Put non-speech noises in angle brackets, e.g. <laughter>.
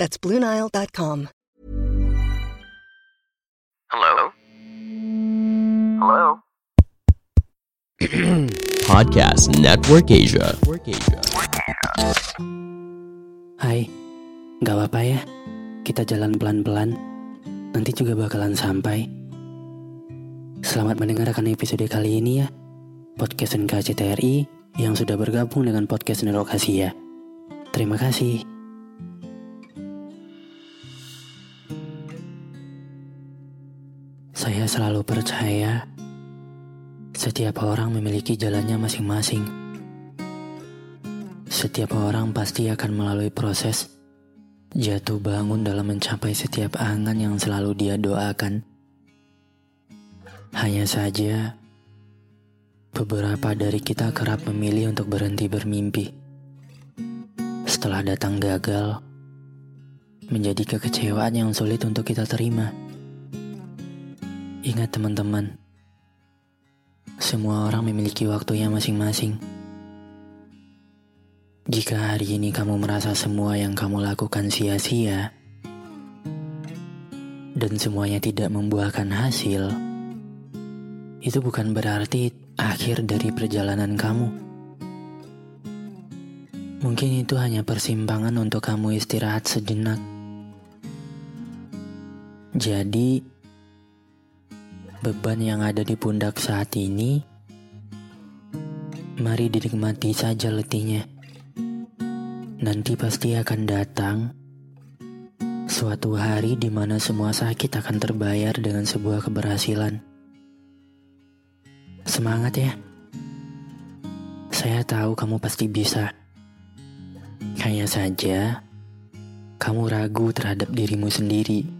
That's BlueNile.com. Hello? Hello? <clears throat> Podcast Network Asia. Hai, gak apa-apa ya. Kita jalan pelan-pelan. Nanti juga bakalan sampai. Selamat mendengarkan episode kali ini ya. Podcast NKCTRI yang sudah bergabung dengan podcast Network Asia. Terima kasih. Saya selalu percaya setiap orang memiliki jalannya masing-masing. Setiap orang pasti akan melalui proses jatuh bangun dalam mencapai setiap angan yang selalu dia doakan. Hanya saja, beberapa dari kita kerap memilih untuk berhenti bermimpi. Setelah datang gagal, menjadi kekecewaan yang sulit untuk kita terima. Ingat teman-teman, semua orang memiliki waktunya masing-masing. Jika hari ini kamu merasa semua yang kamu lakukan sia-sia dan semuanya tidak membuahkan hasil, itu bukan berarti akhir dari perjalanan kamu. Mungkin itu hanya persimpangan untuk kamu istirahat sejenak. Jadi, beban yang ada di pundak saat ini, mari dinikmati saja letihnya. Nanti pasti akan datang suatu hari di mana semua sakit akan terbayar dengan sebuah keberhasilan. Semangat ya. Saya tahu kamu pasti bisa. Hanya saja, kamu ragu terhadap dirimu sendiri.